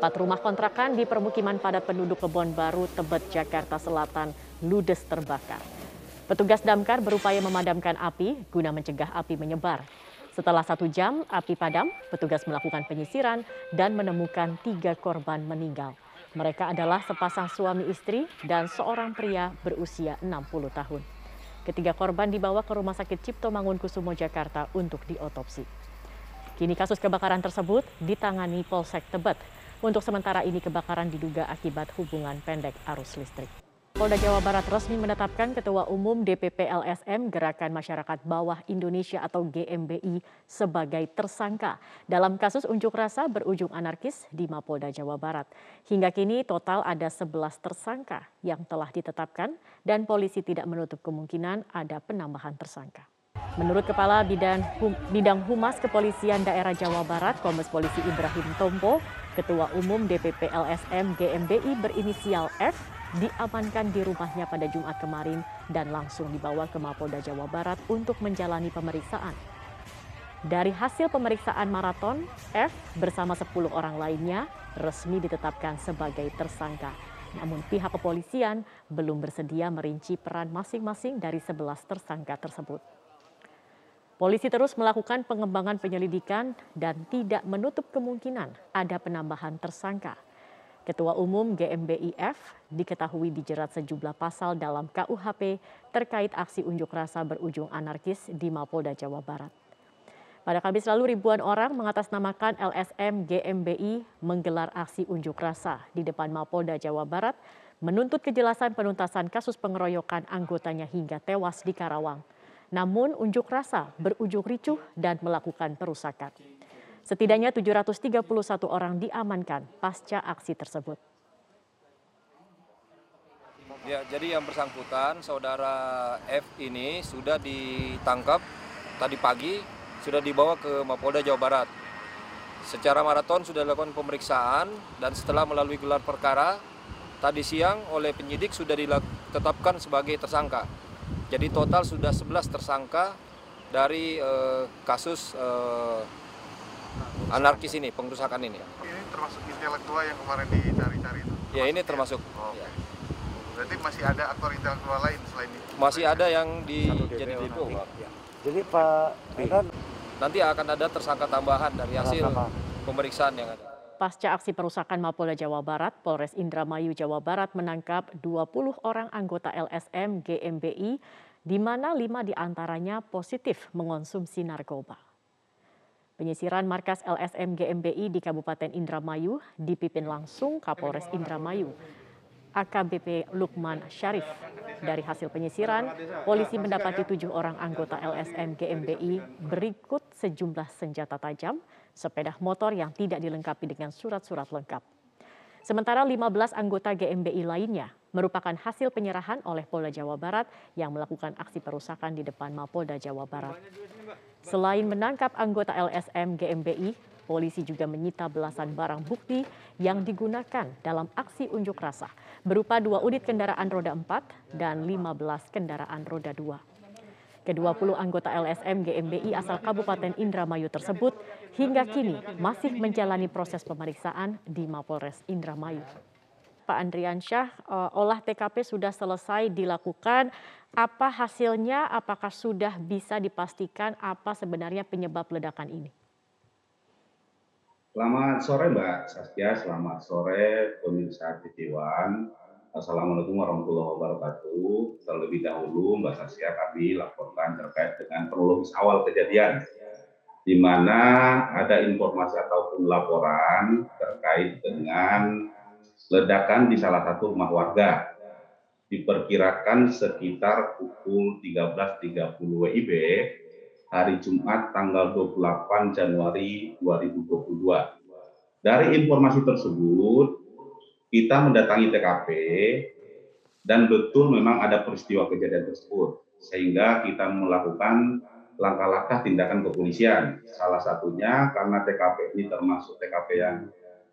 Empat rumah kontrakan di permukiman padat penduduk Kebon Baru, Tebet, Jakarta Selatan ludes terbakar. Petugas damkar berupaya memadamkan api guna mencegah api menyebar. Setelah satu jam api padam, petugas melakukan penyisiran dan menemukan tiga korban meninggal. Mereka adalah sepasang suami istri dan seorang pria berusia 60 tahun. Ketiga korban dibawa ke Rumah Sakit Cipto Mangunkusumo Jakarta untuk diotopsi. Kini kasus kebakaran tersebut ditangani Polsek Tebet. Untuk sementara ini kebakaran diduga akibat hubungan pendek arus listrik. Polda Jawa Barat resmi menetapkan Ketua Umum DPP LSM Gerakan Masyarakat Bawah Indonesia atau GMBI sebagai tersangka dalam kasus unjuk rasa berujung anarkis di Mapolda Jawa Barat. Hingga kini total ada 11 tersangka yang telah ditetapkan dan polisi tidak menutup kemungkinan ada penambahan tersangka. Menurut Kepala Bidang, hum, Bidang Humas Kepolisian Daerah Jawa Barat, Kombes Polisi Ibrahim Tompo, Ketua Umum DPP LSM GMBI berinisial F diamankan di rumahnya pada Jumat kemarin dan langsung dibawa ke Mapolda Jawa Barat untuk menjalani pemeriksaan. Dari hasil pemeriksaan maraton, F bersama 10 orang lainnya resmi ditetapkan sebagai tersangka. Namun pihak kepolisian belum bersedia merinci peran masing-masing dari 11 tersangka tersebut. Polisi terus melakukan pengembangan penyelidikan dan tidak menutup kemungkinan ada penambahan tersangka. Ketua Umum GMBIF diketahui dijerat sejumlah pasal dalam KUHP terkait aksi unjuk rasa berujung anarkis di Mapolda Jawa Barat. Pada Kamis lalu ribuan orang mengatasnamakan LSM GMBI menggelar aksi unjuk rasa di depan Mapolda Jawa Barat menuntut kejelasan penuntasan kasus pengeroyokan anggotanya hingga tewas di Karawang. Namun unjuk rasa berujung ricuh dan melakukan perusakan. Setidaknya 731 orang diamankan pasca aksi tersebut. Ya, jadi yang bersangkutan saudara F ini sudah ditangkap tadi pagi, sudah dibawa ke Mapolda Jawa Barat. Secara maraton sudah dilakukan pemeriksaan dan setelah melalui gelar perkara, tadi siang oleh penyidik sudah ditetapkan sebagai tersangka. Jadi total sudah 11 tersangka dari eh, kasus eh, anarkis ini, pengerusakan ini. Ini termasuk intelektual yang kemarin dicari-cari itu? Ya ini termasuk. Oh, okay. Berarti masih ada aktor intelektual lain selain ini? Masih ada yang di jadi DPO. Ya. Jadi Pak nanti akan ada tersangka tambahan dari hasil pemeriksaan yang ada. Pasca aksi perusakan Mapolda Jawa Barat, Polres Indramayu Jawa Barat menangkap 20 orang anggota LSM GMBI, di mana lima di antaranya positif mengonsumsi narkoba. Penyisiran markas LSM GMBI di Kabupaten Indramayu dipimpin langsung Kapolres Indramayu, AKBP Lukman Syarif. Dari hasil penyisiran, polisi mendapati tujuh orang anggota LSM GMBI berikut sejumlah senjata tajam, sepeda motor yang tidak dilengkapi dengan surat-surat lengkap. Sementara 15 anggota GMBI lainnya merupakan hasil penyerahan oleh Polda Jawa Barat yang melakukan aksi perusakan di depan Mapolda Jawa Barat. Selain menangkap anggota LSM GMBI, polisi juga menyita belasan barang bukti yang digunakan dalam aksi unjuk rasa, berupa dua unit kendaraan roda 4 dan 15 kendaraan roda 2. Ke-20 anggota LSM GMBI asal Kabupaten Indramayu tersebut hingga kini masih menjalani proses pemeriksaan di Mapolres Indramayu. Pak Andrian Syah, uh, olah TKP sudah selesai dilakukan. Apa hasilnya? Apakah sudah bisa dipastikan apa sebenarnya penyebab ledakan ini? Selamat sore Mbak Saskia, selamat sore pemirsa TV One. Assalamualaikum warahmatullahi wabarakatuh. Terlebih dahulu Mbak Saskia kami laporkan terkait dengan kronologis awal kejadian di mana ada informasi ataupun laporan terkait dengan ledakan di salah satu rumah warga. Diperkirakan sekitar pukul 13.30 WIB hari Jumat tanggal 28 Januari 2022. Dari informasi tersebut, kita mendatangi TKP dan betul memang ada peristiwa kejadian tersebut. Sehingga kita melakukan langkah-langkah tindakan kepolisian. Salah satunya karena TKP ini termasuk TKP yang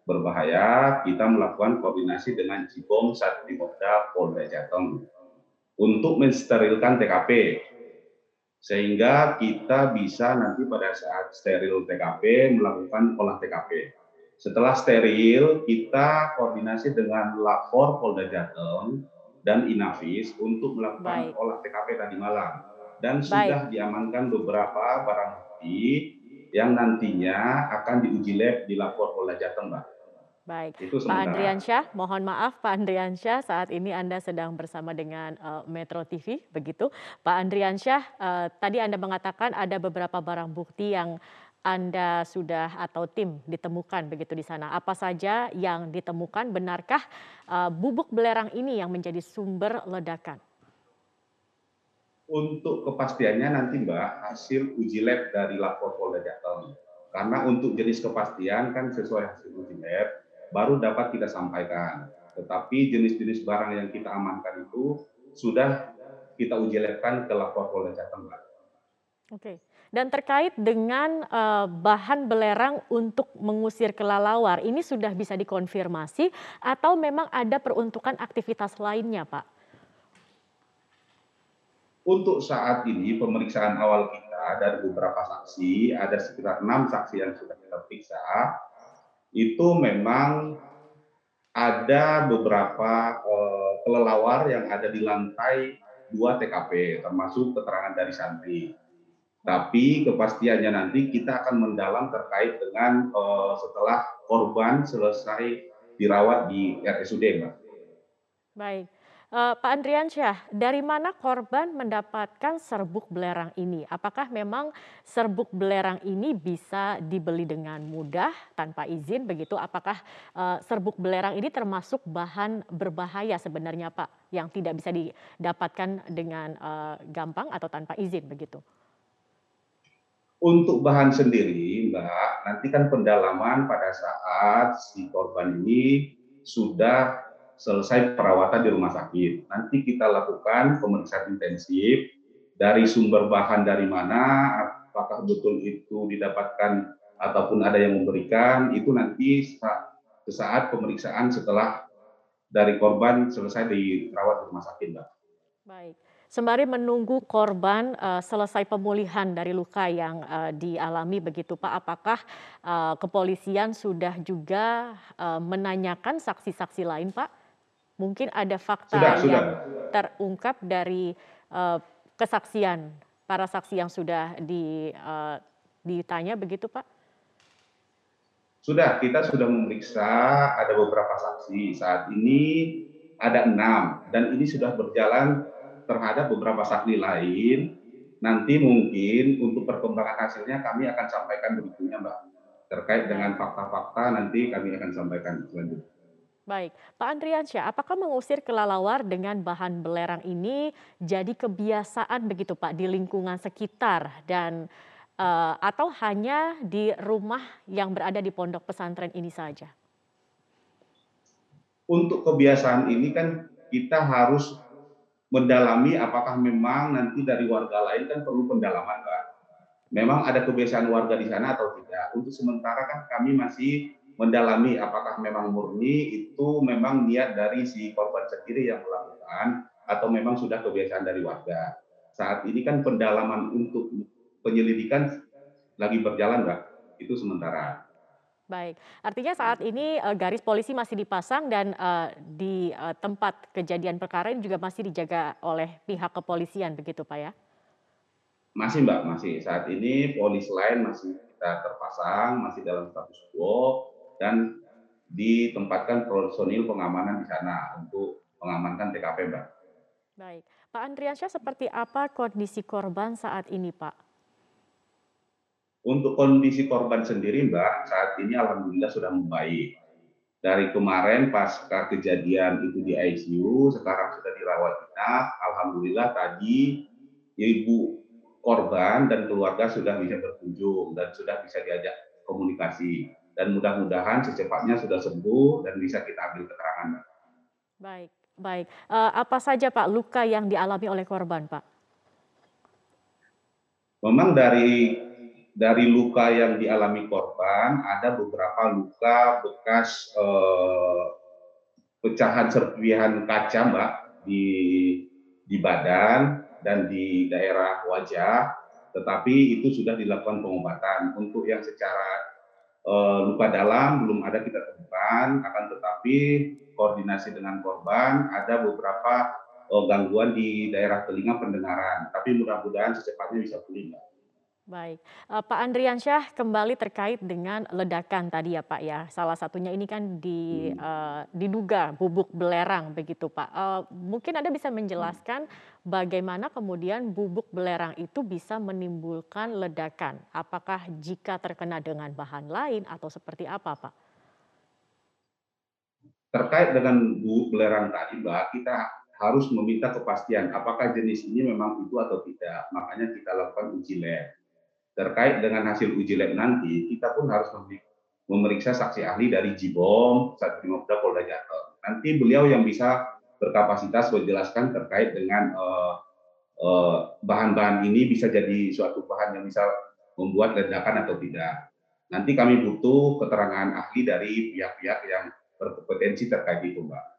berbahaya, kita melakukan koordinasi dengan Jibom Satrimobda Polda Jateng untuk mensterilkan TKP sehingga kita bisa nanti pada saat steril TKP melakukan olah TKP. Setelah steril, kita koordinasi dengan lapor Polda Jateng dan Inavis untuk melakukan Baik. olah TKP tadi malam. Dan Baik. sudah diamankan beberapa barang bukti yang nantinya akan diuji lab di lapor Polda Jateng, Mbak. Baik. Itu Pak. Andriansyah, mohon maaf Pak Andriansyah, saat ini Anda sedang bersama dengan eh, Metro TV, begitu. Pak Andriansyah, eh, tadi Anda mengatakan ada beberapa barang bukti yang Anda sudah atau tim ditemukan begitu di sana. Apa saja yang ditemukan? Benarkah eh, bubuk belerang ini yang menjadi sumber ledakan? Untuk kepastiannya nanti Mbak, hasil uji lab dari lapor Polda Jateng. Karena untuk jenis kepastian kan sesuai hasil uji lab, baru dapat kita sampaikan. Tetapi jenis-jenis barang yang kita amankan itu sudah kita uji labkan ke lapor Polda Jateng, Mbak. Oke. Dan terkait dengan eh, bahan belerang untuk mengusir kelelawar, ini sudah bisa dikonfirmasi atau memang ada peruntukan aktivitas lainnya, Pak? Untuk saat ini pemeriksaan awal kita dari beberapa saksi, ada sekitar enam saksi yang sudah kita periksa, itu memang ada beberapa eh, kelelawar yang ada di lantai dua TKP, termasuk keterangan dari santri. Tapi kepastiannya nanti kita akan mendalam terkait dengan eh, setelah korban selesai dirawat di RSUD, Mbak. Baik. Eh, Pak Andriansyah, dari mana korban mendapatkan serbuk belerang ini? Apakah memang serbuk belerang ini bisa dibeli dengan mudah tanpa izin begitu? Apakah eh, serbuk belerang ini termasuk bahan berbahaya sebenarnya Pak yang tidak bisa didapatkan dengan eh, gampang atau tanpa izin begitu? Untuk bahan sendiri, Mbak, nanti kan pendalaman pada saat si korban ini sudah selesai perawatan di rumah sakit. Nanti kita lakukan pemeriksaan intensif dari sumber bahan dari mana, apakah betul itu didapatkan ataupun ada yang memberikan, itu nanti sa- saat pemeriksaan setelah dari korban selesai dirawat di rumah sakit, Mbak. Baik. Sembari menunggu korban eh, selesai pemulihan dari luka yang eh, dialami begitu Pak, apakah eh, kepolisian sudah juga eh, menanyakan saksi-saksi lain Pak? Mungkin ada fakta Sudah, sudah. yang terungkap dari eh, kesaksian para saksi yang sudah di, eh, ditanya begitu Pak? Sudah, kita sudah memeriksa ada beberapa saksi. Saat ini ada enam, dan ini sudah berjalan terhadap beberapa saksi lain. Nanti mungkin untuk perkembangan hasilnya kami akan sampaikan berikutnya, Mbak. Terkait dengan fakta-fakta nanti kami akan sampaikan selanjutnya. Baik, Pak Andriansyah, apakah mengusir kelelawar dengan bahan belerang ini jadi kebiasaan begitu Pak di lingkungan sekitar dan eh, atau hanya di rumah yang berada di pondok pesantren ini saja? Untuk kebiasaan ini kan kita harus mendalami apakah memang nanti dari warga lain kan perlu pendalaman, Mbak. Memang ada kebiasaan warga di sana atau tidak. Untuk sementara kan kami masih mendalami apakah memang murni itu memang niat dari si korban sendiri yang melakukan atau memang sudah kebiasaan dari warga. Saat ini kan pendalaman untuk penyelidikan lagi berjalan, Mbak. Itu sementara. Baik, artinya saat ini eh, garis polisi masih dipasang dan eh, di eh, tempat kejadian perkara ini juga masih dijaga oleh pihak kepolisian begitu Pak ya? Masih Mbak, masih. Saat ini polis lain masih kita terpasang, masih dalam status quo, dan ditempatkan personil pengamanan di sana untuk mengamankan TKP, Mbak. Baik, Pak Andriansyah seperti apa kondisi korban saat ini Pak? Untuk kondisi korban sendiri, Mbak, saat ini alhamdulillah sudah membaik. Dari kemarin pasca kejadian itu di ICU, sekarang sudah dirawat inap. Alhamdulillah tadi ibu korban dan keluarga sudah bisa berkunjung dan sudah bisa diajak komunikasi. Dan mudah-mudahan secepatnya sudah sembuh dan bisa kita ambil keterangan. Baik, baik. Eh, apa saja Pak luka yang dialami oleh korban Pak? Memang dari dari luka yang dialami korban ada beberapa luka bekas eh, pecahan serpihan kaca mbak di di badan dan di daerah wajah tetapi itu sudah dilakukan pengobatan untuk yang secara luka dalam belum ada kita temukan, akan tetapi koordinasi dengan korban ada beberapa eh, gangguan di daerah telinga pendengaran. Tapi mudah-mudahan secepatnya bisa pulih, Mbak. Baik, uh, Pak Andriansyah kembali terkait dengan ledakan tadi ya Pak ya. Salah satunya ini kan di, uh, diduga bubuk belerang begitu Pak. Uh, mungkin Anda bisa menjelaskan bagaimana kemudian bubuk belerang itu bisa menimbulkan ledakan? Apakah jika terkena dengan bahan lain atau seperti apa Pak? Terkait dengan bubuk belerang tadi Mbak, kita harus meminta kepastian apakah jenis ini memang itu atau tidak. Makanya kita lakukan uji lab terkait dengan hasil uji lab nanti, kita pun harus memeriksa saksi ahli dari Jibom, Satrimopda Polda Jateng. Nanti beliau yang bisa berkapasitas menjelaskan terkait dengan uh, uh, bahan-bahan ini bisa jadi suatu bahan yang bisa membuat ledakan atau tidak. Nanti kami butuh keterangan ahli dari pihak-pihak yang berkompetensi terkait itu, Mbak.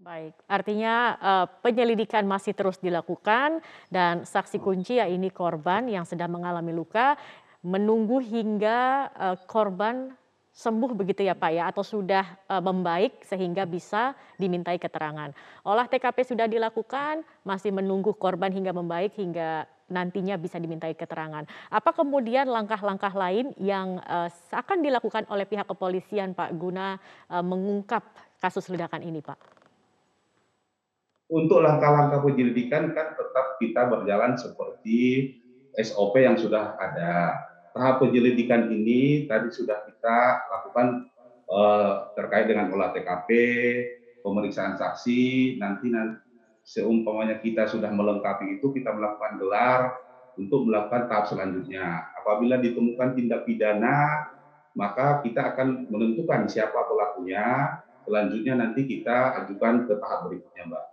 Baik, artinya uh, penyelidikan masih terus dilakukan dan saksi kunci ya ini korban yang sedang mengalami luka menunggu hingga uh, korban sembuh begitu ya Pak ya atau sudah uh, membaik sehingga bisa dimintai keterangan. Olah TKP sudah dilakukan, masih menunggu korban hingga membaik hingga nantinya bisa dimintai keterangan. Apa kemudian langkah-langkah lain yang uh, akan dilakukan oleh pihak kepolisian Pak guna uh, mengungkap kasus ledakan ini Pak? Untuk langkah-langkah penyelidikan kan tetap kita berjalan seperti SOP yang sudah ada. Tahap penyelidikan ini tadi sudah kita lakukan eh, terkait dengan olah TKP, pemeriksaan saksi, nanti nanti seumpamanya kita sudah melengkapi itu kita melakukan gelar untuk melakukan tahap selanjutnya. Apabila ditemukan tindak pidana, maka kita akan menentukan siapa pelakunya. Selanjutnya nanti kita ajukan ke tahap berikutnya, Mbak.